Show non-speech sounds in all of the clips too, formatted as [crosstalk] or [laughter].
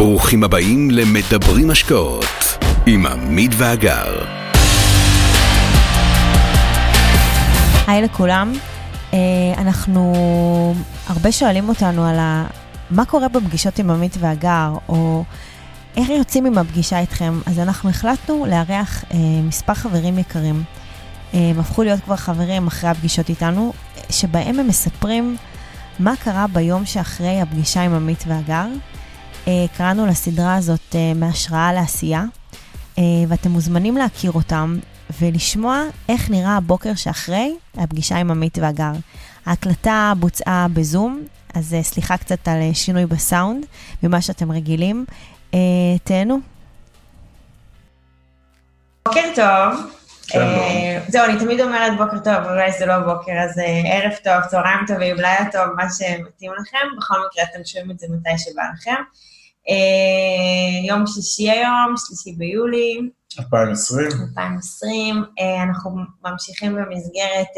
ברוכים הבאים למדברים השקעות עם עמית ואגר. היי לכולם, אה, אנחנו, הרבה שואלים אותנו על ה... מה קורה בפגישות עם עמית והגר, או איך יוצאים עם הפגישה איתכם, אז אנחנו החלטנו לארח אה, מספר חברים יקרים. אה, הם הפכו להיות כבר חברים אחרי הפגישות איתנו, שבהם הם מספרים מה קרה ביום שאחרי הפגישה עם עמית והגר. אה, קראנו לסדרה הזאת אה, מהשראה לעשייה, אה, ואתם מוזמנים להכיר אותם ולשמוע איך נראה הבוקר שאחרי הפגישה עם עמית והגר. ההקלטה בוצעה בזום, אז סליחה קצת על שינוי בסאונד ממה שאתם רגילים. תהנו. בוקר טוב. שלום. אה, זהו, אני תמיד אומרת בוקר טוב, אולי זה לא בוקר, אז אה, ערב טוב, צהריים טובים, לילה טוב, מה שמתאים לכם. בכל מקרה, אתם שומעים את זה מתי שבא לכם. אה, יום שישי היום, שלישי ביולי 2020. 2020. אה, אנחנו ממשיכים במסגרת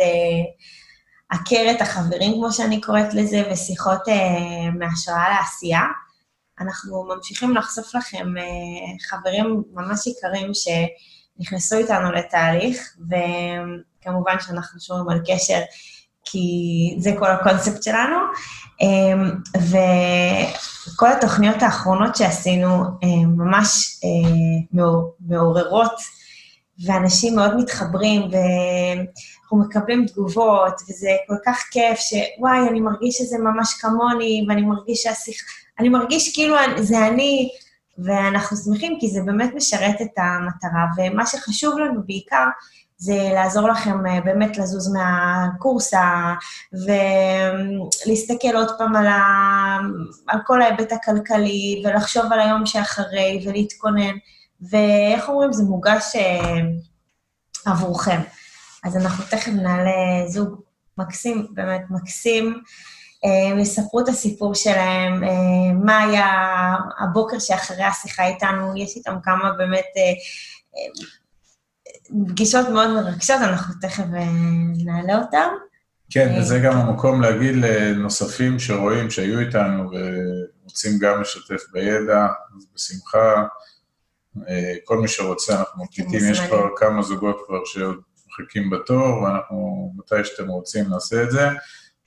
עקרת החברים, כמו שאני קוראת לזה, ושיחות אה, מהשראה לעשייה. אנחנו ממשיכים לחשוף לכם חברים ממש יקרים שנכנסו איתנו לתהליך, וכמובן שאנחנו שומרים על קשר, כי זה כל הקונספט שלנו. אה, וכל התוכניות האחרונות שעשינו ממש אה, מעור- מעוררות, ואנשים מאוד מתחברים, ואנחנו מקבלים תגובות, וזה כל כך כיף שוואי, אני מרגיש שזה ממש כמוני, ואני מרגיש שהשיחה... אני מרגיש כאילו זה אני, ואנחנו שמחים כי זה באמת משרת את המטרה, ומה שחשוב לנו בעיקר זה לעזור לכם אה, באמת לזוז מהקורסה, ולהסתכל עוד פעם על, ה... על כל ההיבט הכלכלי, ולחשוב על היום שאחרי, ולהתכונן, ואיך אומרים, זה מוגש אה, עבורכם. אז אנחנו תכף נעלה זוג מקסים, באמת מקסים, הם יספרו את הסיפור שלהם, אה, מה היה הבוקר שאחרי השיחה איתנו, יש איתם כמה באמת אה, אה, פגישות מאוד מרגשות, אנחנו תכף נעלה אותם. כן, וזה גם המקום להגיד לנוספים שרואים שהיו איתנו ורוצים גם לשתף בידע, אז בשמחה. כל מי שרוצה, אנחנו מקליטים, יש כבר כמה זוגות כבר שעוד מחכים בתור, ואנחנו, מתי שאתם רוצים, נעשה את זה.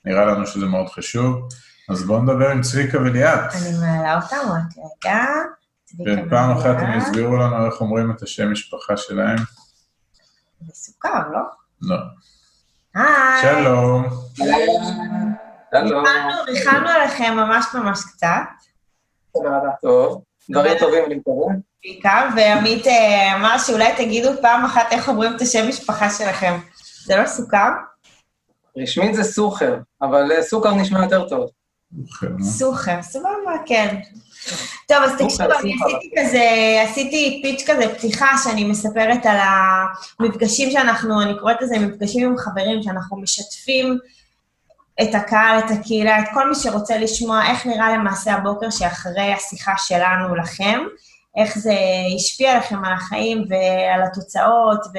נראה לנו שזה מאוד חשוב. אז בואו נדבר עם צביקה וליאת. אני מעלה אותם רק רגע. ופעם אחת הם. יסבירו לנו איך אומרים את השם משפחה שלהם. זה סוכר, לא? לא. היי. שלום. שלום, ריחמנו- עליכם ממש ממש קצת, תודה רבה. טוב, דברים טובים אני מקווה. בעיקר, ועמית אה, אמר שאולי תגידו פעם אחת איך אומרים את השם משפחה שלכם. זה לא סוכר? רשמית זה סוחר, אבל אה, סוכר נשמע יותר טוב. סוחר, סבבה, כן. טוב, אז תקשיבו, אני. עשיתי כזה, עשיתי פיץ' כזה, פתיחה, שאני מספרת על המפגשים שאנחנו, אני קוראת לזה מפגשים עם חברים, שאנחנו משתפים את הקהל, את הקהילה, את כל מי שרוצה לשמוע איך נראה למעשה הבוקר שאחרי השיחה שלנו לכם, איך זה השפיע עליכם על החיים ועל התוצאות, ו...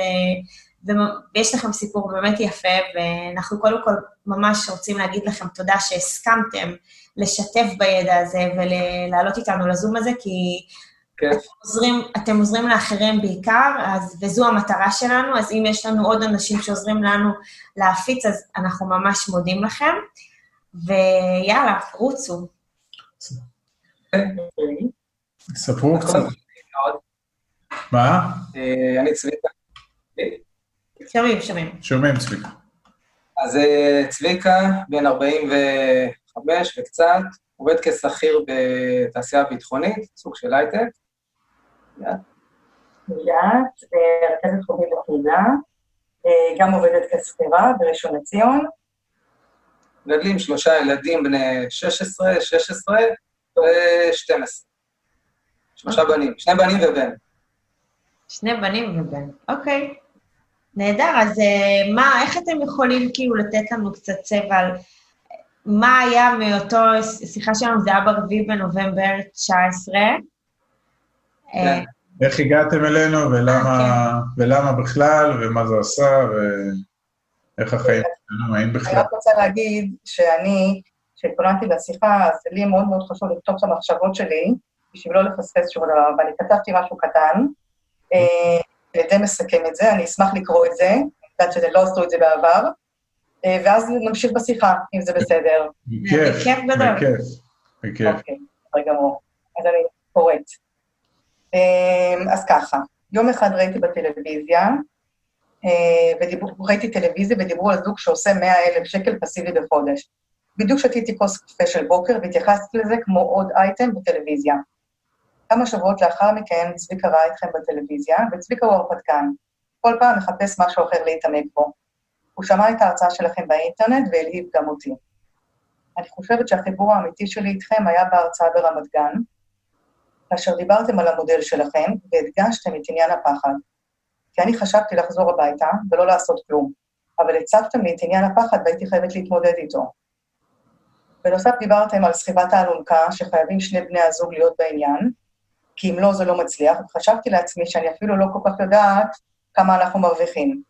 ויש לכם סיפור באמת יפה, ואנחנו קודם כל ממש רוצים להגיד לכם תודה שהסכמתם לשתף בידע הזה ולעלות איתנו לזום הזה, כי כן. אתם עוזרים, אתם עוזרים לאחרים בעיקר, אז, וזו המטרה שלנו, אז אם יש לנו עוד אנשים שעוזרים לנו להפיץ, אז אנחנו ממש מודים לכם. ויאללה, רוצו. ספרו קצת. מה? אה, אני צביקה. שומעים, שומעים. שומעים צביקה. אז אה, צביקה, בן 45 וקצת, עובד כשכיר בתעשייה ביטחונית, סוג של הייטק. ליאת, אה, רכזת חוגים בקהילה, אה, גם עובדת כשכירה בראשון לציון. מגדלים שלושה ילדים בני 16, 16 ו-12. שלושה בנים, שני בנים ובן. שני בנים ובן. אוקיי. נהדר, אז אה, מה, איך אתם יכולים כאילו לתת לנו קצת צבע על מה היה מאותו שיחה שלנו, זה היה ברביעי בנובמבר 19. אה, כן. איך הגעתם אלינו ולמה, ולמה בכלל, ומה זה עשה, ואיך החיים שלנו, האם אני בכלל. רק רוצה להגיד שאני, כשהתכוננתי לשיחה, אז לי מאוד מאוד חשוב לכתוב את המחשבות שלי, בשביל לא לפספס שום דבר, ואני כתבתי משהו קטן, ודי מסכם את זה, אני אשמח לקרוא את זה, אני יודעת שלא עשו את זה בעבר, ואז נמשיך בשיחה, אם זה בסדר. בכיף, בכיף, בכיף. אוקיי, רגע גמור. אז אני קוראת. אז ככה, יום אחד ראיתי בטלוויזיה, וראיתי טלוויזיה ודיברו על זוג שעושה 100 אלף שקל פסיבי בחודש. בדיוק שתיתי כוס קפה של בוקר והתייחסתי לזה כמו עוד אייטם בטלוויזיה. כמה שבועות לאחר מכן צביקה ראה אתכם בטלוויזיה, וצביקה הוא הרפתקן. כל פעם מחפש משהו אחר להתעמק בו. הוא שמע את ההרצאה שלכם באינטרנט והלהיב גם אותי. אני חושבת שהחיבור האמיתי שלי איתכם היה בהרצאה ברמת גן, כאשר דיברתם על המודל שלכם והדגשתם את עניין הפחד. כי אני חשבתי לחזור הביתה ולא לעשות כלום, אבל הצבתם לי את עניין הפחד והייתי חייבת להתמודד איתו. בנוסף דיברתם על סחיבת האלונקה, שחייבים שני בני הזוג להיות בעניין, כי אם לא, זה לא מצליח, וחשבתי לעצמי שאני אפילו לא כל כך יודעת כמה אנחנו מרוויחים.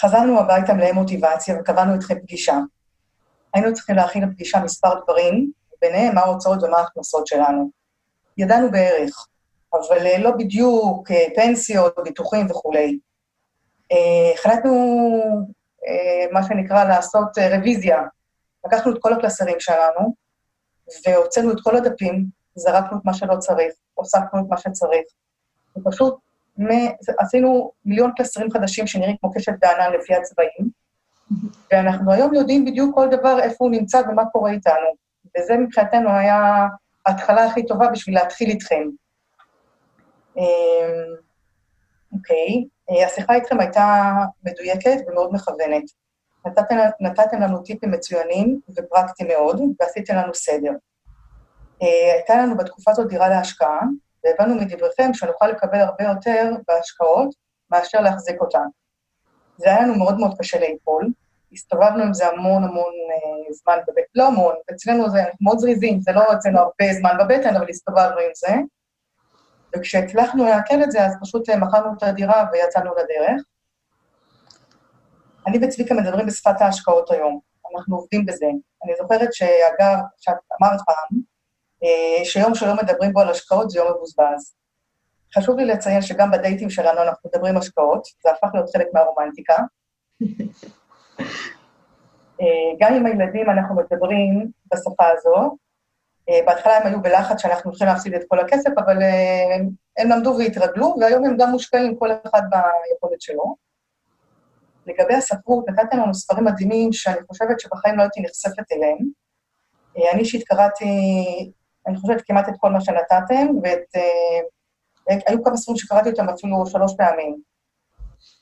חזרנו הביתה מלאי מוטיבציה וקבענו איתכם פגישה. היינו צריכים להכין לפגישה מספר דברים, ביניהם מה ההוצאות ומה ההכנסות שלנו. ידענו בערך, אבל לא בדיוק פנסיות, ביטוחים וכולי. החלטנו, מה שנקרא, לעשות רוויזיה. לקחנו את כל הקלסרים שלנו, והוצאנו את כל הדפים, זרקנו את מה שלא צריך, הוספנו את מה שצריך. ופשוט עשינו מיליון קלסרים חדשים שנראים כמו קשת בענן לפי הצבעים, ואנחנו היום יודעים בדיוק כל דבר, איפה הוא נמצא ומה קורה איתנו. וזה מבחינתנו היה ההתחלה הכי טובה בשביל להתחיל איתכם. אוקיי, okay. השיחה איתכם הייתה מדויקת ומאוד מכוונת. נתתם, נתתם לנו טיפים מצוינים ופרקטיים מאוד, ועשיתם לנו סדר. הייתה לנו בתקופה הזאת דירה להשקעה, והבנו מדבריכם שנוכל לקבל הרבה יותר בהשקעות מאשר להחזיק אותה. זה היה לנו מאוד מאוד קשה ליפול, הסתובבנו עם זה המון המון אה, זמן בבטן, לא המון, אצלנו זה מאוד זריזים, זה לא אצלנו הרבה זמן בבטן, אבל הסתובבנו עם זה. וכשהצלחנו לעכל את זה, אז פשוט אה, מכרנו את הדירה ויצאנו לדרך. אני וצביקה מדברים בשפת ההשקעות היום, אנחנו עובדים בזה. אני זוכרת שאגב, שאת אמרת פעם, אה, שיום שלא מדברים בו על השקעות זה יום מבוזבז. חשוב לי לציין שגם בדייטים שלנו אנחנו מדברים השקעות, זה הפך להיות חלק מהרומנטיקה. [laughs] אה, גם עם הילדים אנחנו מדברים בשפה הזו. אה, בהתחלה הם היו בלחץ שאנחנו הולכים להפסיד את כל הכסף, אבל הם למדו והתרגלו, והיום הם גם מושקעים, כל אחד ביכולת שלו. לגבי הספרות, נתתם לנו ספרים מדהימים שאני חושבת שבחיים לא הייתי נחשפת אליהם. אני אישית קראתי אני חושבת כמעט את כל מה שנתתם, ואת... אה, היו כמה ספרים שקראתי אותם אפילו שלוש פעמים.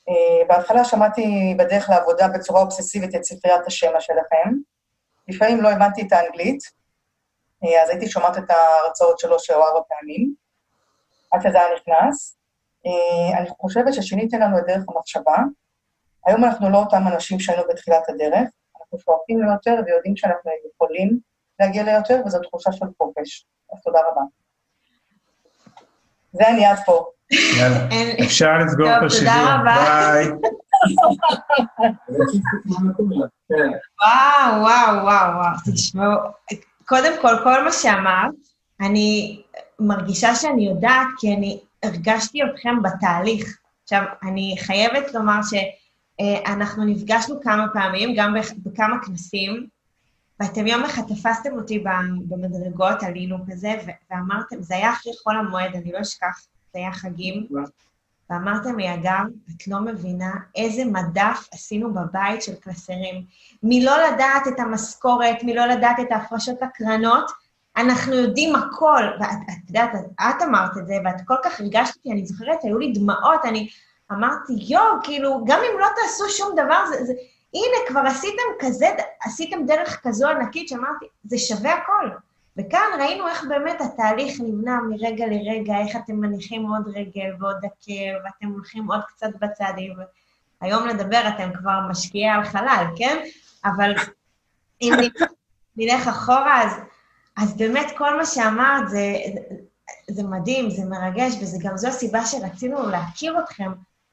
אה, בהתחלה שמעתי בדרך לעבודה בצורה אובססיבית את ספריית השמע שלכם. לפעמים לא הבנתי את האנגלית, אה, אז הייתי שומעת את ההרצאות שלו שלוש ארבע פעמים, עד שזה היה נכנס. אני חושבת ששיניתם לנו את דרך המחשבה. היום אנחנו לא אותם אנשים שהיינו בתחילת הדרך, אנחנו שואפים ליותר ויודעים שאנחנו יכולים להגיע ליותר, וזו תחושה של חופש. אז תודה רבה. זה אני עד פה. יאללה, אפשר לסגור את השידור. תודה רבה. ביי. וואו, וואו, וואו, וואו, תשמעו, קודם כל, כל מה שאמרת, אני מרגישה שאני יודעת, כי אני הרגשתי אתכם בתהליך. עכשיו, אני חייבת לומר שאנחנו נפגשנו כמה פעמים, גם בכמה כנסים, ואתם יום אחד תפסתם אותי במדרגות, עלינו כזה, ואמרתם, זה היה אחרי חול המועד, אני לא אשכח, זה היה חגים, ואמרתם לי, אגב, את לא מבינה איזה מדף עשינו בבית של קלסרים. מלא לדעת את המשכורת, מלא לדעת את ההפרשות לקרנות, אנחנו יודעים הכל. ואת יודעת, את, את אמרת את זה, ואת כל כך הרגשת אותי, אני זוכרת, היו לי דמעות, אני אמרתי, יואו, כאילו, גם אם לא תעשו שום דבר, זה, זה, הנה, כבר עשיתם כזה, עשיתם דרך כזו ענקית, שאמרתי, זה שווה הכל. וכאן ראינו איך באמת התהליך נבנה מרגע לרגע, איך אתם מניחים עוד רגל ועוד עקב, ואתם הולכים עוד קצת בצעדים. היום לדבר אתם כבר משקיעי על חלל, כן? אבל אם נלך אחורה, אז, אז באמת כל מה שאמרת זה, זה מדהים, זה מרגש, וזה גם זו הסיבה שרצינו להכיר אתכם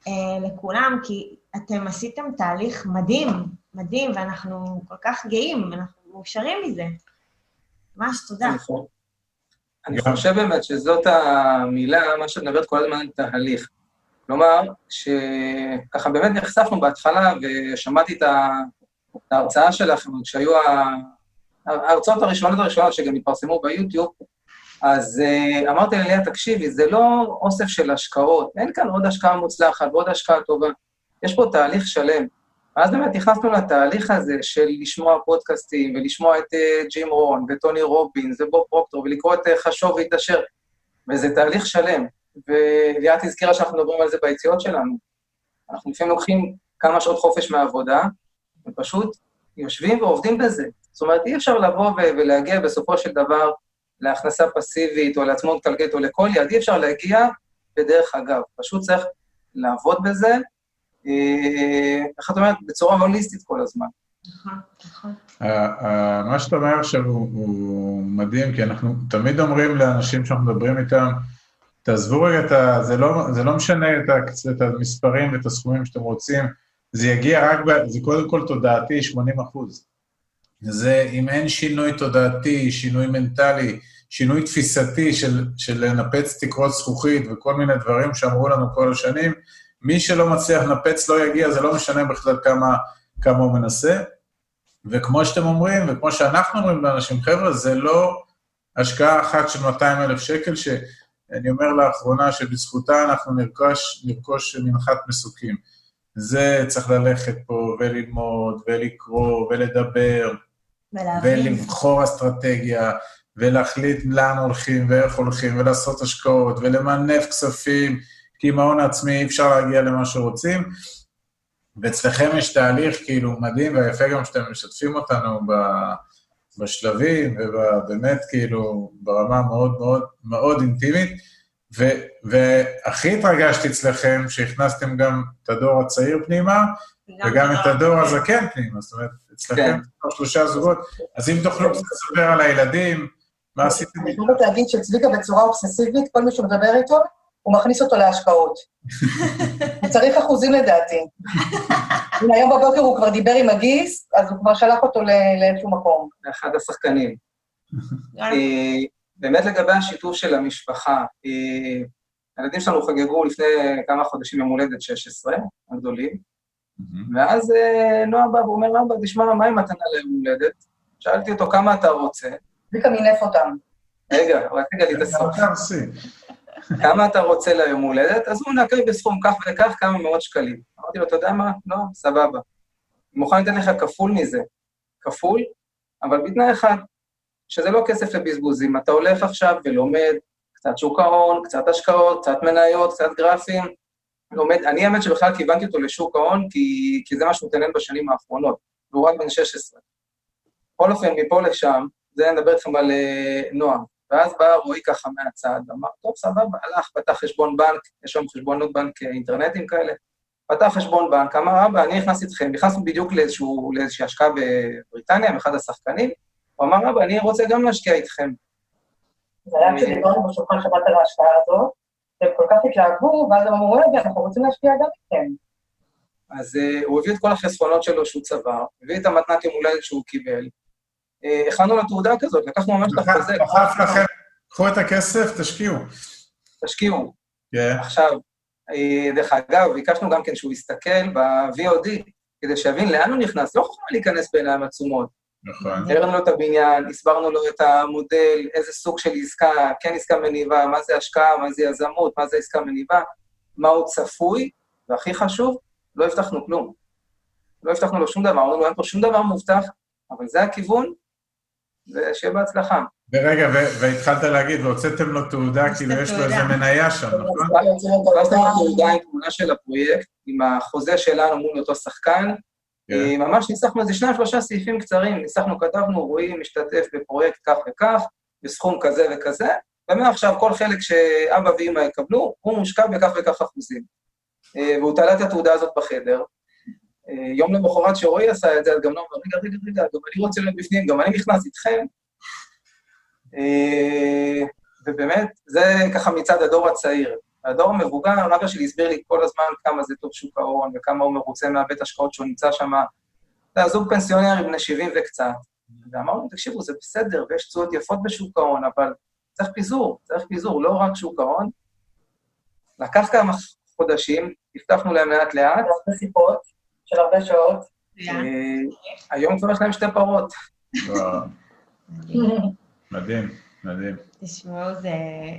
אה, לכולם, כי אתם עשיתם תהליך מדהים, מדהים, ואנחנו כל כך גאים, אנחנו מאושרים מזה. ממש תודה. אני חושב באמת שזאת המילה, מה שאת מדברת כל הזמן על תהליך. כלומר, שככה באמת נחשפנו בהתחלה, ושמעתי את ההרצאה שלכם, כשהיו ההרצאות הראשונות הראשונות שגם התפרסמו ביוטיוב, אז uh, אמרתי לליה, תקשיבי, זה לא אוסף של השקעות, אין כאן עוד השקעה מוצלחת ועוד השקעה טובה, יש פה תהליך שלם. ואז באמת נכנסנו לתהליך הזה של לשמוע פודקאסטים, ולשמוע את uh, ג'ים רון, וטוני רובינס, ובוב פרוקטור, ולקרוא את uh, חשוב והתעשר, וזה תהליך שלם. וליאת הזכירה שאנחנו מדברים על זה ביציאות שלנו. אנחנו לפעמים לוקחים כמה שעות חופש מהעבודה, ופשוט יושבים ועובדים בזה. זאת אומרת, אי אפשר לבוא ולהגיע בסופו של דבר להכנסה פסיבית, או לעצמאות כלכלית, או לכל יד, אי אפשר להגיע בדרך אגב. פשוט צריך לעבוד בזה, איך את אומרת? בצורה הוליסטית כל הזמן. נכון, נכון. מה שאתה אומר עכשיו הוא מדהים, כי אנחנו תמיד אומרים לאנשים שאנחנו מדברים איתם, תעזבו רגע את ה... זה לא, זה לא משנה את, ה, את המספרים ואת הסכומים שאתם רוצים, זה יגיע רק, ב, זה קודם כל תודעתי 80 אחוז. זה, אם אין שינוי תודעתי, שינוי מנטלי, שינוי תפיסתי של, של לנפץ תקרות זכוכית וכל מיני דברים שאמרו לנו כל השנים, מי שלא מצליח לנפץ לא יגיע, זה לא משנה בכלל כמה, כמה הוא מנסה. וכמו שאתם אומרים, וכמו שאנחנו אומרים לאנשים, חבר'ה, זה לא השקעה אחת של 200 אלף שקל, ש... אני אומר לאחרונה שבזכותה אנחנו נרכוש, נרכוש מנחת מסוקים. זה צריך ללכת פה וללמוד ולקרוא ולדבר. ולהבין. ולבחור אסטרטגיה, ולהחליט לאן הולכים ואיך הולכים, ולעשות השקעות, ולמנף כספים, כי עם ההון העצמי אי אפשר להגיע למה שרוצים. ואצלכם יש תהליך כאילו מדהים, והיפה גם שאתם משתפים אותנו ב... בשלבים, ובאמת כאילו ברמה מאוד מאוד מאוד אינטימית. ו, והכי התרגשתי אצלכם שהכנסתם גם את הדור הצעיר פנימה, וגם את הדור הזקן פנימה, זאת אומרת, אצלכם כן. שלושה זוגות. אז אם תוכלו קצת לספר על הילדים, מה עשיתם? אני חייבת להגיד שצביקה בצורה אובססיבית, כל מי שמדבר איתו, הוא מכניס אותו להשקעות. הוא [laughs] צריך אחוזים לדעתי. [laughs] אם היום בבוקר הוא כבר דיבר עם הגיס, אז הוא כבר שלח אותו לאיזשהו מקום. לאחד השחקנים. אה, באמת לגבי השיתוף של המשפחה, אה, הילדים שלנו חגגו לפני כמה חודשים יום הולדת 16, הגדולים, ואז אה, נועה בא ואומר, אבא, תשמע, מה עם מתנה ליום הולדת? שאלתי אותו, כמה אתה רוצה? צביקה מינף אותם. רגע, רק רגע לי את הסוף. כמה אתה רוצה ליום הולדת? אז הוא נקר בסכום כך וכך כמה מאות שקלים. אמרתי לו, אתה יודע מה? לא, סבבה. אני מוכן לתת לך כפול מזה. כפול, אבל בתנאי אחד, שזה לא כסף לבזבוזים. אתה הולך עכשיו ולומד קצת שוק ההון, קצת השקעות, קצת מניות, קצת גרפים, לומד, אני האמת שבכלל כיוונתי אותו לשוק ההון, כי, כי זה מה שהוא מתעניין בשנים האחרונות, והוא רק בן 16. בכל אופן, מפה לשם, זה אני מדבר איתכם על uh, נועם. ואז בא רועי ככה מהצד, אמר, טוב, סבבה, הלך, פתח חשבון בנק, יש שם חשבונות בנק אינטרנטיים כאלה, פתח חשבון בנק, אמר, אבא, אני נכנס איתכם, נכנסנו בדיוק לאיזשהו, לאיזושהי השקעה בבריטניה, עם אחד השחקנים, הוא אמר, אבא, אני רוצה גם להשקיע איתכם. זה היה כשדיברנו בשולחן שבת על ההשקעה הזאת, הם כל כך התלהבו, ואז הם אמרו, רגע, אנחנו רוצים להשקיע גם איתכם. אז uh, הוא הביא את כל החסכונות שלו שהוא צבר, הביא את המתנת יום הולדת שהוא קיבל. Uh, הכנו לו תעודה כזאת, לקחנו ממש את החוזה. דחף לכם, קחו את הכסף, תשקיעו. תשקיעו. Yeah. עכשיו, uh, דרך אגב, ביקשנו גם כן שהוא יסתכל ב-VOD, כדי שיבין לאן הוא נכנס, לא חוכמה להיכנס בעיניים עצומות. נכון. הראינו לו את הבניין, הסברנו לו את המודל, איזה סוג של עסקה, כן עסקה מניבה, מה זה השקעה, מה זה יזמות, מה זה עסקה מניבה, מה הוא צפוי, והכי חשוב, לא הבטחנו כלום. לא הבטחנו לו שום דבר, אמרנו לו, אין פה שום דבר מובטח, אבל זה הכיוון, ושיהיה בהצלחה. ורגע, והתחלת להגיד, והוצאתם לו תעודה, כאילו יש לו איזה מניה שם, נכון? הוצאתם לו תעודה עם תמונה של הפרויקט, עם החוזה שלנו מול אותו שחקן, כן. אה, ממש ניסחנו איזה שניים, שלושה סעיפים קצרים, ניסחנו, כתבנו, רועי משתתף בפרויקט כך וכך, בסכום כזה וכזה, ומעכשיו כל חלק שאבא ואמא יקבלו, הוא מושקע בכך וכך אחוזים. אה, והוא תלה את התעודה הזאת בחדר. אה, יום למחרת שרועי עשה את זה, אז גם לא אומר, רגע, רגע, רגע, גם אני רוצה להיות בפנים, גם אני נכנס איתכם. ובאמת, זה ככה מצד הדור הצעיר. הדור המבוגר, אבא שלי הסביר לי כל הזמן כמה זה טוב שוק ההון, וכמה הוא מרוצה מהבית השקעות שהוא נמצא שם. אתה זוג פנסיונרים בני 70 וקצת. ואמרנו, תקשיבו, זה בסדר, ויש תשואות יפות בשוק ההון, אבל צריך פיזור, צריך פיזור, לא רק שוק ההון. לקח כמה חודשים, הבטחנו להם לאט-לאט. של הרבה שעות. אה, היום כבר יש להם שתי פרות. מדהים, מדהים. תשמעו, זה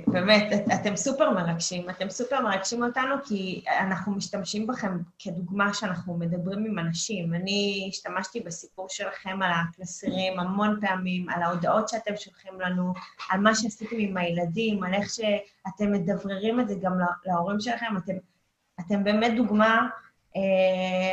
באמת, את, אתם סופר מרגשים. אתם סופר מרגשים אותנו כי אנחנו משתמשים בכם כדוגמה שאנחנו מדברים עם אנשים. אני השתמשתי בסיפור שלכם על הקלסרים המון פעמים, על ההודעות שאתם שולחים לנו, על מה שעשיתם עם הילדים, על איך שאתם מדבררים את זה גם להורים שלכם. אתם, אתם באמת דוגמה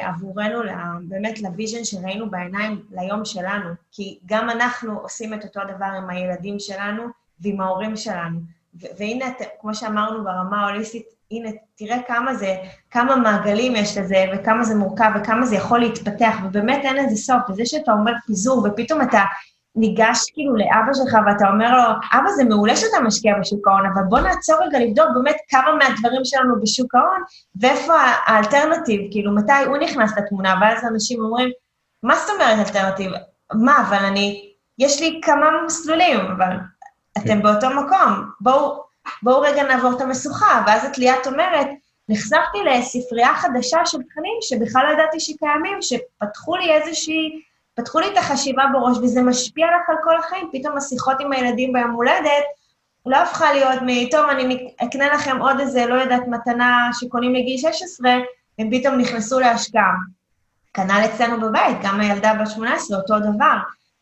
עבורנו, באמת ל vision שראינו בעיניים ליום שלנו, כי גם אנחנו עושים את אותו דבר עם הילדים שלנו ועם ההורים שלנו. והנה, כמו שאמרנו ברמה ההוליסטית, הנה, תראה כמה זה, כמה מעגלים יש לזה, וכמה זה מורכב, וכמה זה יכול להתפתח, ובאמת אין לזה סוף. וזה שאתה אומר פיזור, ופתאום אתה ניגש כאילו לאבא שלך ואתה אומר לו, אבא, זה מעולה שאתה משקיע בשוק ההון, אבל בוא נעצור רגע לבדוק באמת כמה מהדברים שלנו בשוק ההון, ואיפה ה alternative, כאילו, מתי הוא נכנס לתמונה, ואז אנשים אומרים, מה זאת אומרת alternative? מה, אבל אני, יש לי כמה מסלולים, אבל אתם כן. באותו מקום, בואו, בואו רגע נעבור את המשוכה, ואז את ליאת אומרת, נחשפתי לספרייה חדשה של תכנים שבכלל לא ידעתי שקיימים, שפתחו לי איזושהי... פתחו לי את החשיבה בראש, וזה משפיע לך על כל החיים. פתאום השיחות עם הילדים ביום הולדת, לא הפכה להיות מ... טוב, אני אקנה לכם עוד איזה, לא יודעת, מתנה שקונים לגיל 16, הם פתאום נכנסו להשקעה. כנ"ל אצלנו בבית, גם הילדה בת 18, אותו דבר.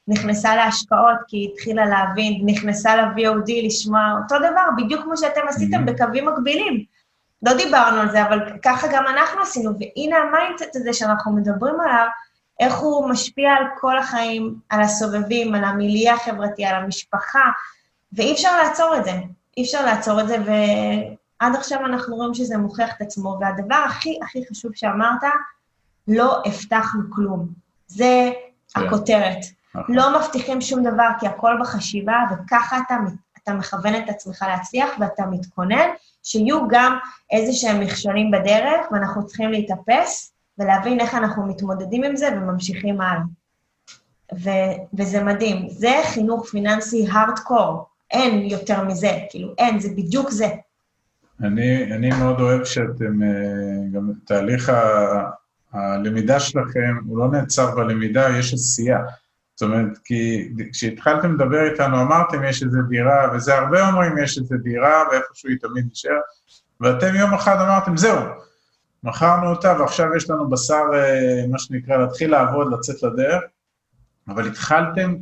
נכנסה להשקעות כי היא התחילה להבין, נכנסה ל-VOD לשמוע אותו דבר, בדיוק כמו שאתם עשיתם mm-hmm. בקווים מקבילים. לא דיברנו על זה, אבל ככה גם אנחנו עשינו, והנה ה mindset הזה שאנחנו מדברים עליו, איך הוא משפיע על כל החיים, על הסובבים, על המיליה החברתי, על המשפחה, ואי אפשר לעצור את זה. אי אפשר לעצור את זה, ועד עכשיו אנחנו רואים שזה מוכיח את עצמו. והדבר הכי הכי חשוב שאמרת, לא הבטחנו כלום. זה כן. הכותרת. נכון. לא מבטיחים שום דבר, כי הכל בחשיבה, וככה אתה, אתה מכוון את עצמך להצליח, ואתה מתכונן שיהיו גם איזה שהם מכשולים בדרך, ואנחנו צריכים להתאפס, ולהבין איך אנחנו מתמודדים עם זה וממשיכים הלאה. ו- וזה מדהים. זה חינוך פיננסי הארדקור, אין יותר מזה, כאילו, אין, זה בדיוק זה. אני, אני מאוד אוהב שאתם, אה, גם תהליך ה, הלמידה שלכם, הוא לא נעצר בלמידה, יש עשייה. זאת אומרת, כי כשהתחלתם לדבר איתנו, אמרתם יש איזו דירה, וזה הרבה אומרים יש איזו דירה, ואיפשהו היא תמיד נשאר, ואתם יום אחד אמרתם, זהו, מכרנו אותה ועכשיו יש לנו בשר, אה, מה שנקרא, להתחיל לעבוד, לצאת לדרך, אבל התחלתם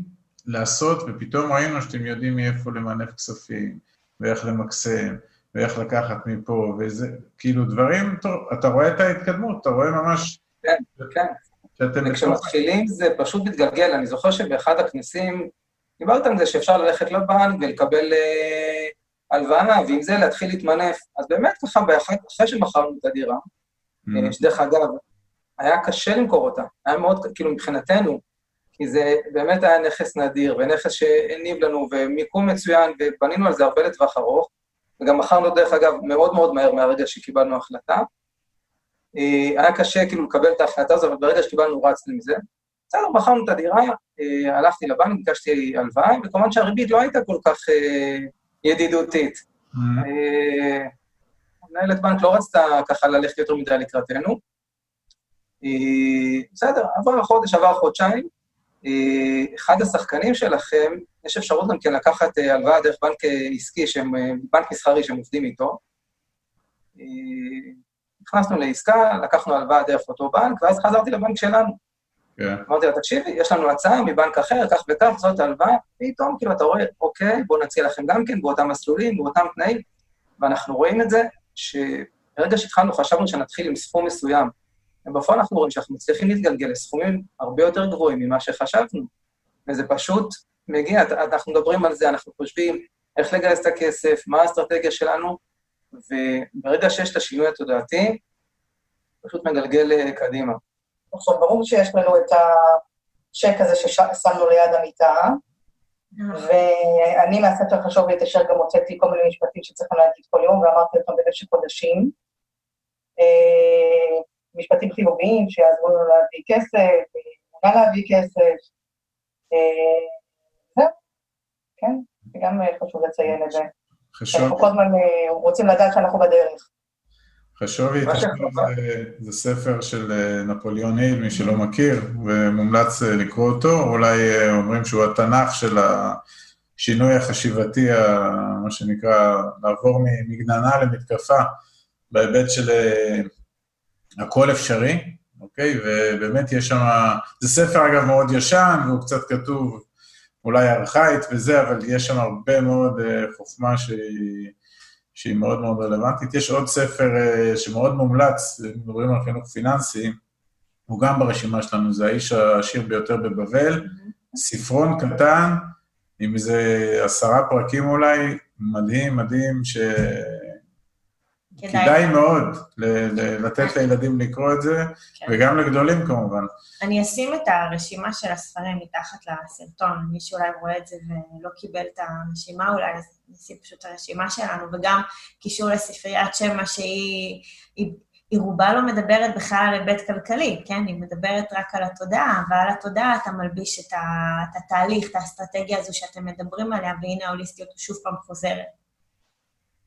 לעשות ופתאום ראינו שאתם יודעים מאיפה למנף כספים, ואיך למקסם, ואיך לקחת מפה, וזה, כאילו דברים, אתה רואה את ההתקדמות, אתה רואה ממש... כן, כן. שאתם... וכשמתחילים זה פשוט מתגלגל. אני זוכר שבאחד הכנסים דיברת על זה שאפשר ללכת לבנק ולקבל אה, הלוואה, ועם זה להתחיל להתמנף. אז באמת ככה, אחרי שמכרנו את הדירה, mm-hmm. שדרך אגב, היה קשה למכור אותה, היה מאוד, כאילו מבחינתנו, כי זה באמת היה נכס נדיר, ונכס שהניב לנו, ומיקום מצוין, ובנינו על זה הרבה לטווח ארוך, וגם מכרנו, דרך אגב, מאוד מאוד מהר מהרגע שקיבלנו החלטה. אה, היה קשה כאילו לקבל את ההחלטה הזו, אבל ברגע שקיבלנו רצנו מזה. בסדר, מכרנו את הדירה, אה, הלכתי לבנק, ביקשתי הלוואה, וכמובן שהריבית לא הייתה כל כך ידידותית. Mm-hmm. מנהלת בנק לא רצתה ככה ללכת יותר מדי לקראתנו. אה, בסדר, עבר חודש, עבר חודשיים. אה, אחד השחקנים שלכם, יש אפשרות גם כן לקחת אה, הלוואה דרך בנק עסקי, שהם, בנק מסחרי שהם עובדים איתו. נכנסנו לעסקה, לקחנו הלוואה דרך אותו בנק, ואז חזרתי לבנק שלנו. Yeah. כן. אמרתי לה, תקשיבי, יש לנו הצעה מבנק אחר, כך וכך, זאת הלוואה, פתאום כאילו אתה רואה, אוקיי, בואו נציע לכם גם כן באותם מסלולים, באותם תנאים, ואנחנו רואים את זה, שברגע שהתחלנו חשבנו שנתחיל עם סכום מסוים, ובפועל אנחנו רואים שאנחנו מצליחים להתגלגל לסכומים הרבה יותר גבוהים ממה שחשבנו, וזה פשוט מגיע, אנחנו מדברים על זה, אנחנו חושבים איך לגייס את הכסף, מה האסטרטגיה שלנו, וברגע שיש את השינוי התודעתי, פשוט מגלגל אה, קדימה. עכשיו, ברור שיש לנו את הצ'ק הזה ששמנו ליד המיטה, ואני מהספר חשוב להתיישר גם הוצאתי כל מיני משפטים שצריכים להגיד כל יום, ואמרתי אותם במשך חודשים. אה, משפטים חיוביים שיעזרו לנו להביא כסף, מה להביא כסף. אה, זהו, כן. גם אה, חשוב לציין את זה. חשוב, אנחנו כל הזמן רוצים לדעת שאנחנו בדרך. חשובי תשוב שחשוב. זה, זה ספר של אה, נפוליאון היל, מי שלא מכיר, ומומלץ אה, לקרוא אותו, אולי אה, אומרים שהוא התנ"ך של השינוי החשיבתי, מה שנקרא, לעבור מגננה למתקפה, בהיבט של הכל אפשרי, אוקיי? ובאמת יש שם, זה ספר אגב מאוד ישן, והוא קצת כתוב אולי ארכאית וזה, אבל יש שם הרבה מאוד חוכמה שהיא... שהיא מאוד מאוד רלוונטית. יש עוד ספר אה, שמאוד מומלץ, מדברים על חינוך פיננסי, הוא גם ברשימה שלנו, זה האיש העשיר ביותר בבבל, ספרון קטן, עם איזה עשרה פרקים אולי, מדהים, מדהים, שכדאי כדאי. מאוד ל- ל- לתת לילדים לקרוא את זה, כן. וגם לגדולים כמובן. אני אשים את הרשימה של הספרים מתחת לסרטון, מי שאולי רואה את זה ולא קיבל את הרשימה אולי, אז נשים פשוט את הרשימה שלנו, וגם קישור לספריית שמע שהיא היא, היא רובה לא מדברת בכלל על היבט כלכלי, כן? היא מדברת רק על התודעה, ועל התודעה אתה מלביש את, ה, את התהליך, את האסטרטגיה הזו שאתם מדברים עליה, והנה ההוליסטיות שוב פעם חוזרת.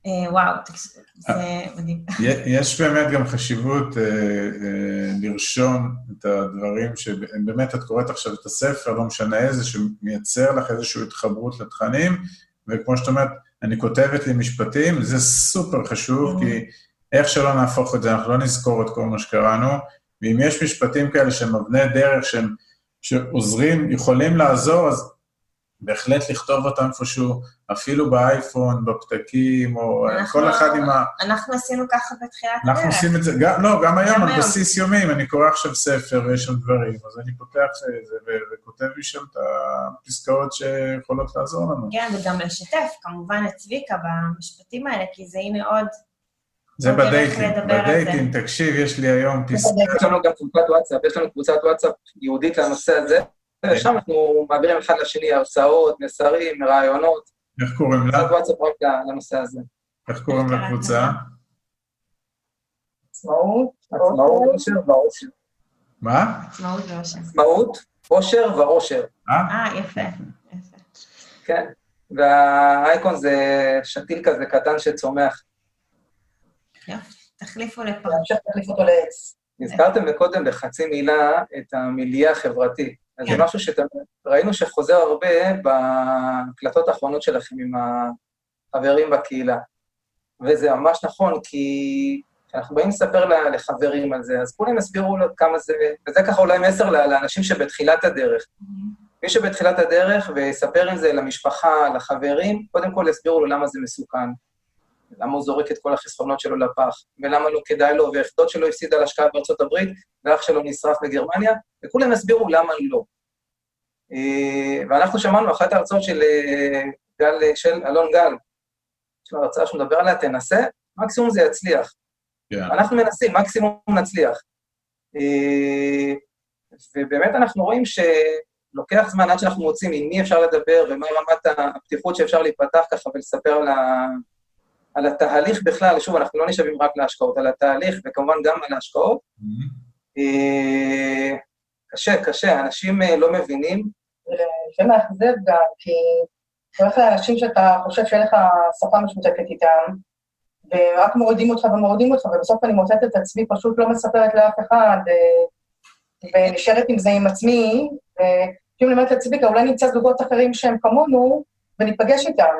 אה, וואו, תקש- זה מדהים. יש באמת גם חשיבות אה, אה, לרשום את הדברים שבאמת את קוראת עכשיו את הספר, לא משנה איזה, שמייצר לך איזושהי התחברות לתכנים, וכמו שאת אומרת, אני כותבת לי משפטים, זה סופר חשוב, כי איך שלא נהפוך את זה, אנחנו לא נזכור את כל מה שקראנו, ואם יש משפטים כאלה שהם אבני דרך, שהם, שעוזרים, יכולים לעזור, אז בהחלט לכתוב אותם איפשהו, אפילו באייפון, בפתקים, או אה, אנחנו- כל אחד עם ה... אנחנו עשינו ככה בתחילת אנחנו הדרך. עושים את זה, גם, לא, גם היום, על. בסיס יומי, אני קורא עכשיו ספר ויש שם דברים, אז אני פותח את זה ו- וכותב לי שם את הפסקאות שיכולות לעזור לנו. כן, וגם לשתף, כמובן, את צביקה במשפטים האלה, כי זה הנה עוד... זה בדייטים, בדייטים, תקשיב, יש לי היום פסקה, יש לנו גם קבוצת וואטסאפ, יש לנו קבוצת וואטסאפ ייעודית לנושא הזה, ושם אנחנו מעבירים אחד לשני הרצאות, מסרים, רעיונות, איך קוראים לה? קבוצת וואטסאפ רק לנושא הזה. איך קוראים לקבוצה? עצמאות, עצמאות, אושר ואושר. מה? עצמאות ואושר. עצמאות, אושר ואושר, אה? אה, יפה. כן. והאייקון זה שתיל כזה קטן שצומח. יופי. תחליפו לפרק. תחליף אותו לעץ. הזכרתם מקודם בחצי מילה את המיליה החברתי. אז זה כן. משהו שראינו שחוזר הרבה בהקלטות האחרונות שלכם עם החברים בקהילה. וזה ממש נכון, כי כשאנחנו באים לספר לחברים על זה, אז כולם יסבירו לו כמה זה, וזה ככה אולי מסר לאנשים שבתחילת הדרך. מי שבתחילת הדרך ויספר עם זה למשפחה, לחברים, קודם כל יסבירו לו למה זה מסוכן, למה הוא זורק את כל החסכונות שלו לפח, ולמה לא כדאי לו, ואיך דוד שלו הפסיד על השקעה בארצות הברית, ואח שלו נשרף בגרמניה, וכולם יסבירו למה לא. אה, ואנחנו שמענו אחת ההרצאות של אה, גל, של אלון גל, יש לו הרצאה שהוא מדבר עליה, תנסה, מקסימום זה יצליח. כן. אנחנו מנסים, מקסימום נצליח. אה, ובאמת אנחנו רואים שלוקח זמן עד שאנחנו מוצאים עם מי אפשר לדבר ומה רמת הפתיחות שאפשר להיפתח ככה ולספר על, ה... על התהליך בכלל, שוב, אנחנו לא נשאבים רק להשקעות, על התהליך וכמובן גם על ההשקעות. אה, קשה, קשה, אנשים אה, לא מבינים. ולפעמים מאכזב גם, כי אתה הולך לאנשים שאתה חושב שאין לך שפה משותפת איתם, ורק מורידים אותך ומורידים אותך, ובסוף אני מוצאת את עצמי פשוט לא מספרת לאף אחד, אה, ונשארת עם זה עם עצמי, וכאילו אני אומרת לצביקה, אולי נמצא זוגות אחרים שהם כמונו, וניפגש איתם,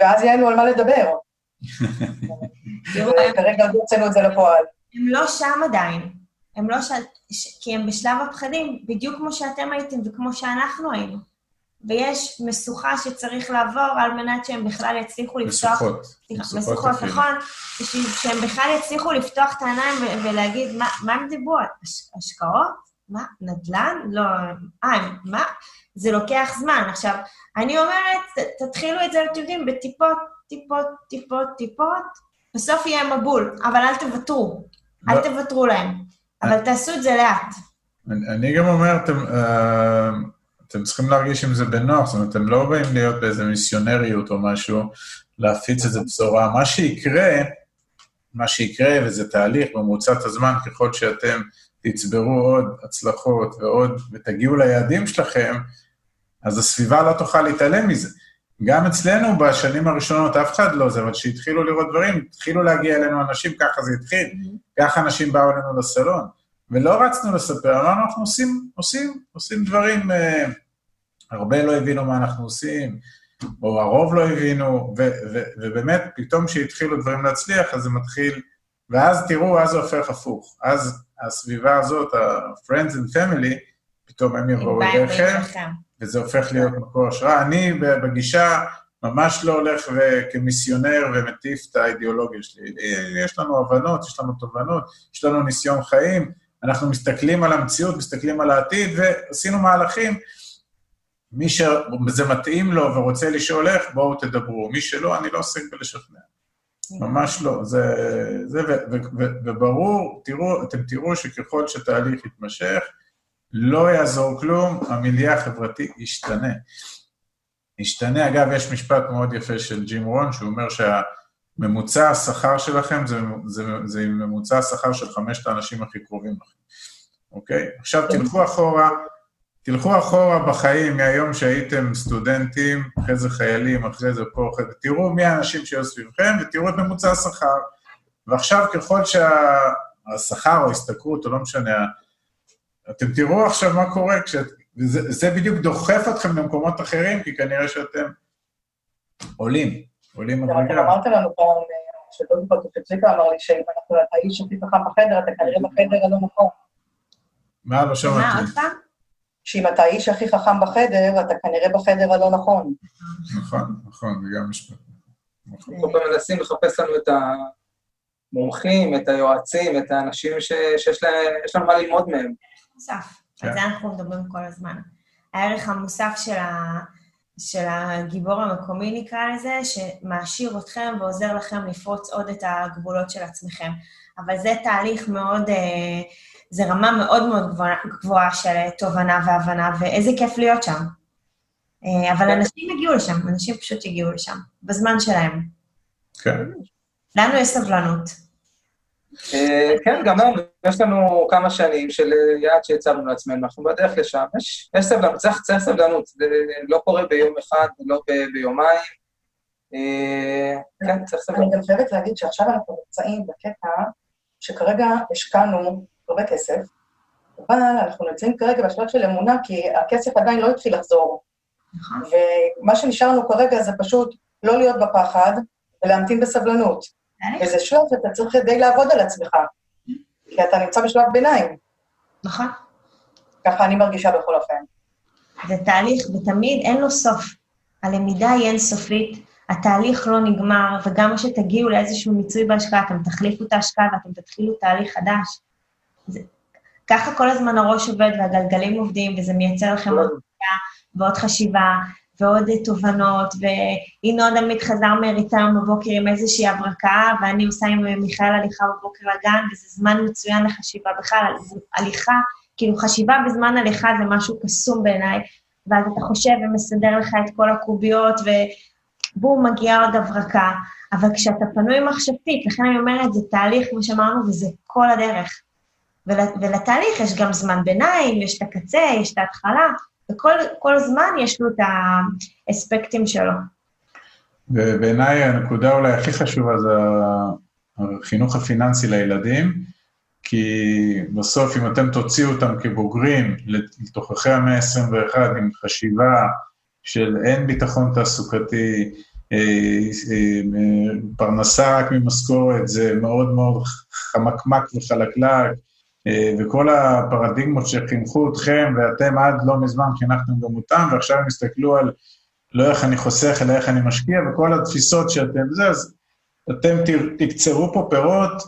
ואז יהיה לנו על מה לדבר. [laughs] וכרגע עוד לא הוצאנו את זה לפועל. הם לא שם עדיין. הם לא ש... ש... כי הם בשלב הפחדים, בדיוק כמו שאתם הייתם וכמו שאנחנו היינו. ויש משוכה שצריך לעבור על מנת שהם בכלל יצליחו לפתוח... משוכות. משוכות. נכון, בשביל שהם בכלל יצליחו לפתוח את העיניים ו- ולהגיד, מה, מה הם דיברו? הש- השקעות? מה? נדל"ן? לא... אה, מה? זה לוקח זמן. עכשיו, אני אומרת, ת- תתחילו את זה, אתם יודעים, בטיפות, טיפות, טיפות, טיפות, בסוף יהיה מבול, אבל אל תוותרו. אל. תוותרו להם. אבל תעשו את זה לאט. אני, אני גם אומר, אתם, אה, אתם צריכים להרגיש עם זה בנוח, זאת אומרת, אתם לא באים להיות באיזה מיסיונריות או משהו, להפיץ איזה בשורה. מה שיקרה, מה שיקרה, וזה תהליך במרוצת הזמן, ככל שאתם תצברו עוד הצלחות ועוד, ותגיעו ליעדים שלכם, אז הסביבה לא תוכל להתעלם מזה. גם אצלנו בשנים הראשונות אף אחד לא זה, אבל כשהתחילו לראות דברים, התחילו להגיע אלינו אנשים, ככה זה התחיל, ככה אנשים באו אלינו לסלון. ולא רצנו לספר, אמרנו, אנחנו עושים, עושים, עושים דברים, אה, הרבה לא הבינו מה אנחנו עושים, או הרוב לא הבינו, ו, ו, ובאמת, פתאום כשהתחילו דברים להצליח, אז זה מתחיל, ואז תראו, אז זה הופך הפוך. אז הסביבה הזאת, ה-Friends and Family, פתאום הם יבואו אליכם, וזה הופך להיות מקור השראה. אני בגישה ממש לא הולך כמיסיונר ומטיף את האידיאולוגיה שלי. יש לנו הבנות, יש לנו תובנות, יש לנו ניסיון חיים, אנחנו מסתכלים על המציאות, מסתכלים על העתיד, ועשינו מהלכים. מי שזה מתאים לו ורוצה לשאול איך, בואו תדברו. מי שלא, אני לא עוסק בלשכנע. ממש לא. זה, זה ו, ו, ו, וברור, תראו, אתם תראו שככל שתהליך יתמשך, לא יעזור כלום, המיליה החברתי ישתנה. ישתנה, אגב, יש משפט מאוד יפה של ג'ים רון, שהוא אומר שהממוצע השכר שלכם זה, זה, זה ממוצע השכר של חמשת האנשים הכי קרובים לכם, אוקיי? עכשיו תלכו אחורה, תלכו אחורה בחיים מהיום שהייתם סטודנטים, אחרי זה חיילים, אחרי זה פה, אחרי זה, תראו מי האנשים שהיו סביבכם ותראו את ממוצע השכר. ועכשיו ככל שהשכר או ההשתכרות, או לא משנה, אתם תראו עכשיו מה קורה, כשאת, וזה, זה בדיוק דוחף אתכם למקומות אחרים, כי כנראה שאתם עולים, עולים מדרגה. אמרת לנו פעם, שדודי פרטופצ'יקה אמר לי שאם אנחנו האיש הכי חכם בחדר, אתה כנראה בחדר הלא נכון. מה? לא שמעתי. מה, עוד פעם? שאם אתה האיש הכי חכם בחדר, אתה כנראה בחדר הלא נכון. נכון, נכון, זה גם משפט. נכון. כל פעם מנסים לחפש לנו את המומחים, את היועצים, את האנשים שיש לנו מה ללמוד מהם. מוסף. על זה אנחנו מדברים כל הזמן. הערך המוסף של, ה, של הגיבור המקומי נקרא לזה, שמעשיר אתכם ועוזר לכם לפרוץ עוד את הגבולות של עצמכם. אבל זה תהליך מאוד, אה, זה רמה מאוד מאוד גבוהה, גבוהה של תובנה והבנה, ואיזה כיף להיות שם. אה, אבל אנשים הגיעו לשם, אנשים פשוט הגיעו לשם, בזמן שלהם. כן. לנו יש סבלנות. אה, כן, גם לנו, יש לנו כמה שנים של אה, יעד שהצבנו לעצמנו, אנחנו בדרך לשם, יש, יש סבלנות, צריך, צריך סבלנות, זה לא קורה ביום אחד, לא ב, ביומיים, אה, כן, צריך סבלנות. אני גם חייבת להגיד שעכשיו אנחנו נמצאים בקטע שכרגע השקענו הרבה כסף, אבל אנחנו נמצאים כרגע בשלב של אמונה, כי הכסף עדיין לא התחיל לחזור. נכון. ומה שנשארנו כרגע זה פשוט לא להיות בפחד ולהמתין בסבלנות. וזה שלב שאתה צריך כדי לעבוד על עצמך, כי אתה נמצא בשלב ביניים. נכון. ככה אני מרגישה בכל אופן. זה תהליך, ותמיד אין לו סוף. הלמידה היא אינסופית, התהליך לא נגמר, וגם כשתגיעו לאיזשהו מיצוי בהשקעה, אתם תחליפו את ההשקעה ואתם תתחילו תהליך חדש. זה, ככה כל הזמן הראש עובד והגלגלים עובדים, וזה מייצר לכם עוד חשיבה ועוד חשיבה, ועוד תובנות, וינון עמית חזר מריצה היום בבוקר עם איזושהי הברקה, ואני עושה עם מיכאל הליכה בבוקר לגן, וזה זמן מצוין לחשיבה בכלל. הליכה, כאילו חשיבה בזמן הליכה זה משהו קסום בעיניי, ואז אתה חושב ומסדר לך את כל הקוביות, ובום, מגיעה עוד הברקה. אבל כשאתה פנוי מחשבתית, לכן אני אומרת, זה תהליך, כמו שאמרנו, וזה כל הדרך. ול, ולתהליך יש גם זמן ביניים, יש את הקצה, יש את ההתחלה, וכל זמן יש לו את האספקטים שלו. ובעיניי הנקודה אולי הכי חשובה זה החינוך הפיננסי לילדים, כי בסוף אם אתם תוציאו אותם כבוגרים לתוככי המאה ה-21 עם חשיבה של אין ביטחון תעסוקתי, אה, אה, פרנסה רק ממשכורת, זה מאוד מאוד חמקמק וחלקלק, אה, וכל הפרדיגמות שחינכו אתכם, ואתם עד לא מזמן חינכתם גם אותם, ועכשיו הם הסתכלו על לא איך אני חוסך, אלא איך אני משקיע, וכל התפיסות שאתם זה, אז אתם תקצרו פה פירות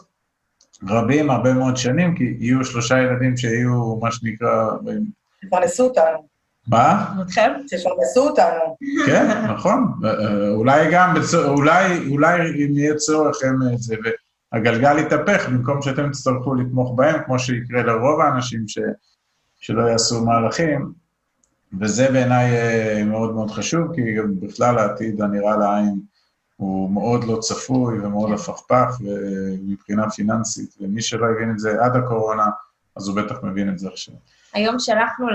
רבים הרבה מאוד שנים, כי יהיו שלושה ילדים שיהיו, מה שנקרא... יפרנסו אותנו. מה? אתכם? שיפרנסו אותנו. כן, נכון. אה, אולי גם, אולי, אולי אם יהיה צורך הם זה. הגלגל יתהפך, במקום שאתם תצטרכו לתמוך בהם, כמו שיקרה לרוב האנשים ש, שלא יעשו מהלכים, וזה בעיניי אה, מאוד מאוד חשוב, כי גם בכלל העתיד הנראה לעין הוא מאוד לא צפוי ומאוד הפכפך מבחינה פיננסית, ומי שלא הבין את זה עד הקורונה, אז הוא בטח מבין את זה עכשיו. היום שלחנו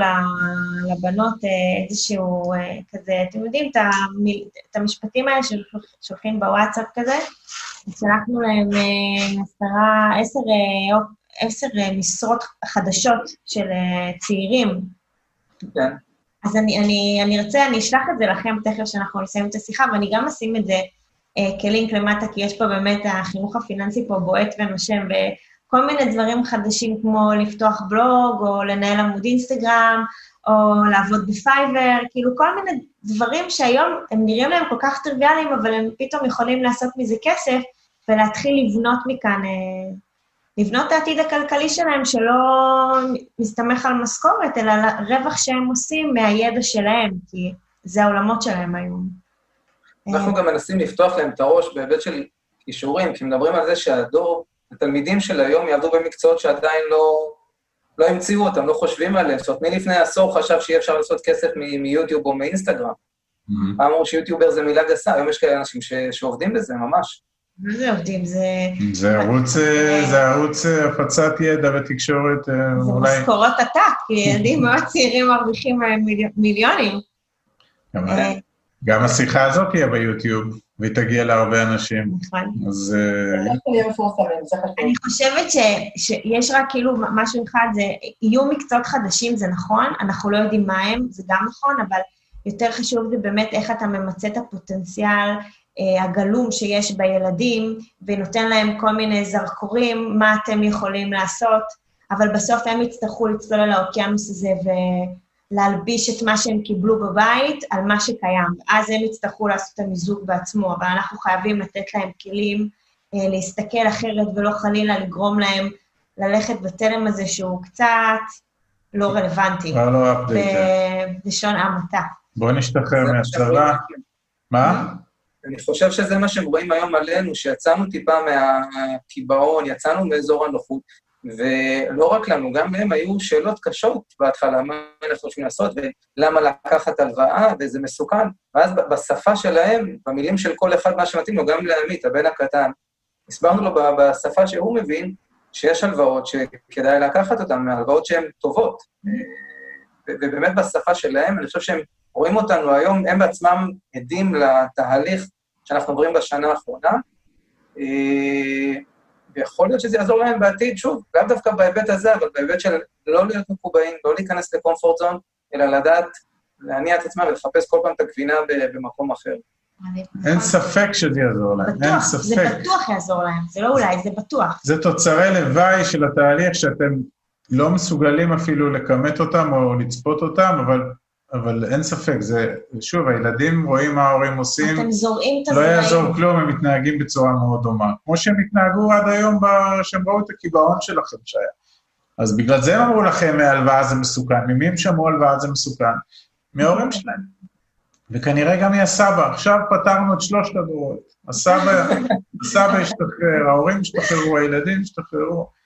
לבנות אה, איזשהו אה, כזה, אתם יודעים, את המשפטים האלה ששולחים בוואטסאפ כזה, שלחנו להם אה, עשרה, עשר, עשר משרות חדשות של צעירים. כן. אז אני, אני, אני ארצה, אני אשלח את זה לכם תכף שאנחנו נסיים את השיחה, ואני גם אשים את זה כלינק למטה, כי יש פה באמת, החינוך הפיננסי פה בועט ונושם, וכל מיני דברים חדשים כמו לפתוח בלוג, או לנהל עמוד אינסטגרם, או לעבוד בפייבר, כאילו כל מיני דברים שהיום הם נראים להם כל כך טריוויאליים, אבל הם פתאום יכולים לעשות מזה כסף, ולהתחיל לבנות מכאן, אה, לבנות את העתיד הכלכלי שלהם, שלא מסתמך על משכורת, אלא על רווח שהם עושים מהידע שלהם, כי זה העולמות שלהם היום. אנחנו גם מנסים לפתוח להם את הראש בהיבט של כישורים, כי מדברים על זה שהדור, התלמידים של היום יעבדו במקצועות שעדיין לא, לא המציאו אותם, לא חושבים עליהם. זאת אומרת, מי לפני עשור חשב שיהיה אפשר לעשות כסף מיוטיוב או מאינסטגרם? Mm-hmm. אמרו שיוטיובר זה מילה גסה, היום יש כאלה אנשים ש, שעובדים בזה ממש. מה זה עובדים? זה... זה ערוץ, אה, זה ערוץ אה, הפצת ידע ותקשורת, אה, זה אולי... זה משכורות עתק, כי ילדים מאוד צעירים מרוויחים מיליונים. גם השיחה הזאת תהיה ביוטיוב, והיא תגיע להרבה אנשים. נכון. אז... אני חושבת שיש רק כאילו משהו אחד, זה יהיו מקצועות חדשים, זה נכון, אנחנו לא יודעים מה הם, זה גם נכון, אבל יותר חשוב זה באמת איך אתה ממצה את הפוטנציאל אה, הגלום שיש בילדים, ונותן להם כל מיני זרקורים, מה אתם יכולים לעשות, אבל בסוף הם יצטרכו לצלול על האוקיינוס הזה ולהלביש את מה שהם קיבלו בבית על מה שקיים. אז הם יצטרכו לעשות את המיזוג בעצמו, אבל אנחנו חייבים לתת להם כלים אה, להסתכל אחרת ולא חלילה לגרום להם ללכת בתלם הזה שהוא קצת לא רלוונטי. כבר לא בלשון המעטה. בואו נשתחרר מהצבא. מה? אני חושב שזה מה שהם רואים היום עלינו, שיצאנו טיפה מהקיבעון, יצאנו מאזור הנוחות, ולא רק לנו, גם להם היו שאלות קשות בהתחלה, מה אנחנו חושבים לעשות, ולמה לקחת הלוואה, וזה מסוכן. ואז בשפה שלהם, במילים של כל אחד, מה שמתאים לו, גם לעמית, הבן הקטן, הסברנו לו בשפה שהוא מבין, שיש הלוואות שכדאי לקחת אותן, הלוואות שהן טובות. ובאמת בשפה שלהם, אני חושב שהם רואים אותנו היום, הם בעצמם עדים לתהליך שאנחנו עוברים בשנה האחרונה, ויכול להיות שזה יעזור להם בעתיד, שוב, לאו דווקא בהיבט הזה, אבל בהיבט של לא להיות מקובעים, לא להיכנס לקומפורט זון, אלא לדעת להניע את עצמם ולחפש כל פעם את הגבינה במקום אחר. אין ספק שזה יעזור להם, בטוח, אין ספק. זה בטוח יעזור להם, זה לא אולי, זה בטוח. זה תוצרי לוואי של התהליך שאתם לא מסוגלים אפילו לכמת אותם או לצפות אותם, אבל אבל אין ספק, זה, שוב, הילדים רואים מה ההורים עושים. אתם זורעים את הזרעים. לא יעזור כלום, הם מתנהגים בצורה מאוד דומה. כמו שהם התנהגו עד היום, שהם ראו את הקיבעון שלכם שהיה. אז בגלל זה הם אמרו לכם, הלוואה זה מסוכן. ממי הם שמעו הלוואה זה מסוכן? מההורים שלהם. וכנראה גם מהסבא. עכשיו פתרנו את שלושת הדורות. הסבא, הסבא השתחרר, ההורים השתחררו, הילדים השתחררו.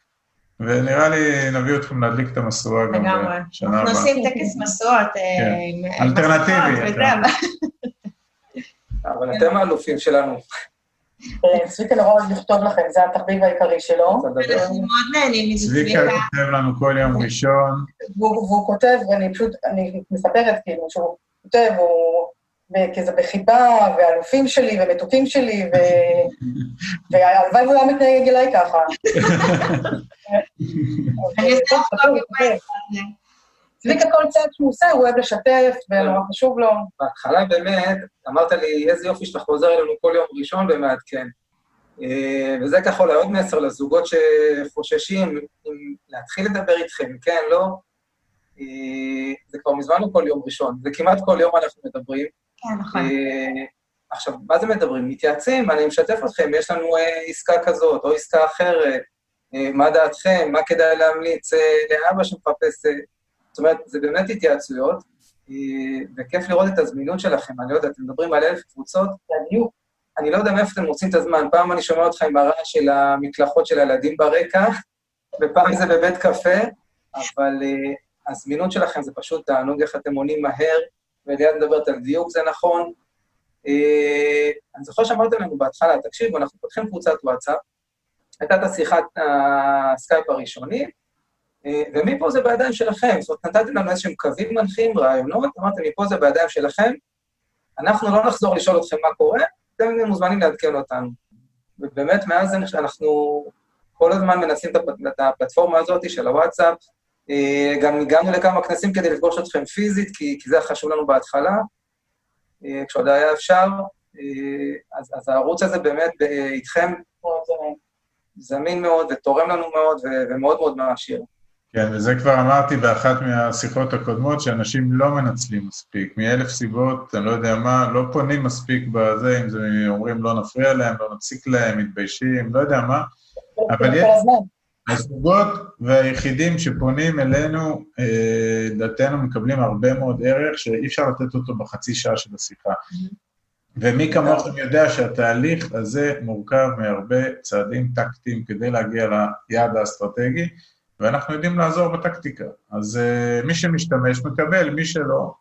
ונראה לי נביא אתכם להדליק את המשואה גם בשנה הבאה. אנחנו עושים טקס משואות. אה, כן. אלטרנטיבי. אבל אתם האלופים שלנו. אה, צביקה נורא אוהב לכתוב לכם, זה התחביב העיקרי שלו. אנחנו מאוד נהנים מזה, צביקה. צביקה כותב לנו כל יום ראשון. והוא כותב, ואני פשוט, אני מספרת כאילו, שהוא כותב, הוא כזה בחיבה, ואלופים שלי, ומתוקים שלי, [laughs] והלוואי והוא היה מתנהג אליי ככה. צביקה כל צעד שהוא עושה, הוא אוהב לשתף, ונורא חשוב לו. בהתחלה באמת, אמרת לי, איזה יופי שאתה חוזר אלינו כל יום ראשון ומעדכן. אה, וזה ככה אולי עוד מסר לזוגות שחוששים להתחיל לדבר איתכם, כן, לא? אה, זה כבר מזמן לא כל יום ראשון, זה כמעט כל יום אנחנו מדברים. כן, נכון. אה, עכשיו, מה זה מדברים? מתייעצים, אני משתף אתכם, יש לנו עסקה כזאת או עסקה אחרת, אה, מה דעתכם, מה כדאי להמליץ אה, לאבא שמחפש... אה, זאת אומרת, זה באמת התייעצויות, וכיף לראות את הזמינות שלכם. אני לא יודע, אתם מדברים על אלף קבוצות, בדיוק. אני לא יודע מאיפה אתם מוצאים את הזמן. פעם אני שומע אותך עם הרעש של המקלחות של הילדים ברקע, ופעם זה בבית קפה, אבל הזמינות שלכם זה פשוט תענוג איך אתם עונים מהר, וליד מדברת על דיוק, זה נכון. אני זוכר שאמרתם לנו בהתחלה, תקשיבו, אנחנו פותחים קבוצת וואטסאפ, הייתה את השיחת הסקייפ הראשונית, אה, ומפה זה בידיים שלכם. זאת אומרת, נתתם לנו איזשהם קווים מנחים, רעיונות, אמרתם, מפה זה בידיים שלכם, אנחנו לא נחזור לשאול אתכם מה קורה, אתם מוזמנים לעדכן אותנו. ובאמת, מאז אנחנו כל הזמן מנסים את הפלטפורמה הזאת של הוואטסאפ, אה, גם הגענו לכמה כנסים כדי לפגוש אתכם פיזית, כי, כי זה היה חשוב לנו בהתחלה, אה, כשעוד היה אפשר, אז, אז הערוץ הזה באמת איתכם זמין מאוד ותורם לנו מאוד ומאוד מאוד מעשיר. כן, וזה כבר אמרתי באחת מהשיחות הקודמות, שאנשים לא מנצלים מספיק, מאלף סיבות, אני לא יודע מה, לא פונים מספיק בזה, אם זה אומרים לא נפריע להם, לא נפסיק להם, מתביישים, לא יודע מה, אבל יש... הזוגות והיחידים שפונים אלינו, אה, לדעתנו מקבלים הרבה מאוד ערך, שאי אפשר לתת אותו בחצי שעה של השיחה. ומי כמוכם יודע שהתהליך הזה מורכב מהרבה צעדים טקטיים כדי להגיע ליעד האסטרטגי, ואנחנו יודעים לעזור בטקטיקה. אז uh, מי שמשתמש מקבל, מי שלא,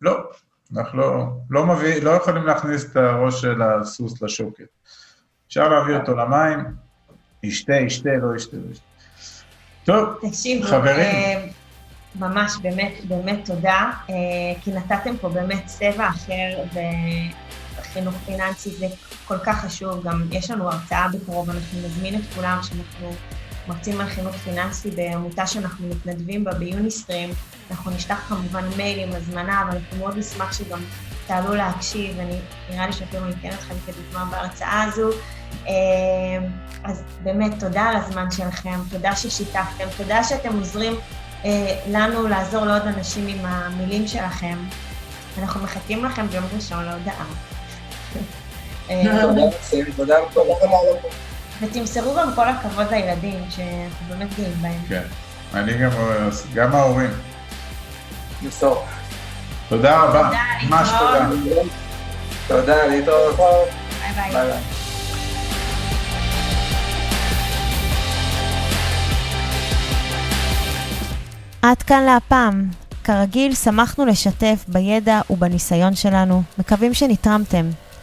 לא. אנחנו לא, לא, מביא, לא יכולים להכניס את הראש של הסוס לשוקת. אפשר להביא אותו למים, ישתה, ישתה, לא ישתה, לא ישתה. טוב, תקשיבו, חברים. אה, ממש, באמת, באמת תודה, אה, כי נתתם פה באמת צבע אחר, וחינוך פיננסי זה כל כך חשוב. גם יש לנו הרצאה בקרוב, אנחנו נזמין את כולם שאנחנו מרצים על חינוך פיננסי בעמותה שאנחנו מתנדבים בה ביוניסטרים. אנחנו נשלח כמובן מייל עם הזמנה, אבל אנחנו מאוד נשמח שגם תעלו להקשיב, ואני, נראה לי שאפילו ניתן אתכם כדוגמה בהרצאה הזו. אה, אז באמת, תודה על הזמן שלכם, תודה ששיתפתם, תודה שאתם עוזרים אה, לנו לעזור לעוד אנשים עם המילים שלכם. אנחנו מחכים לכם ביום ראשון להודעה. תודה רבה. ותמסרו גם כל הכבוד לילדים, שאנחנו באמת גאים בהם. כן, אני גם, גם ההורים. נמסור. תודה רבה, ממש תודה. תודה, להתראות. ביי ביי. עד כאן להפעם. כרגיל, שמחנו לשתף בידע ובניסיון שלנו. מקווים שנתרמתם.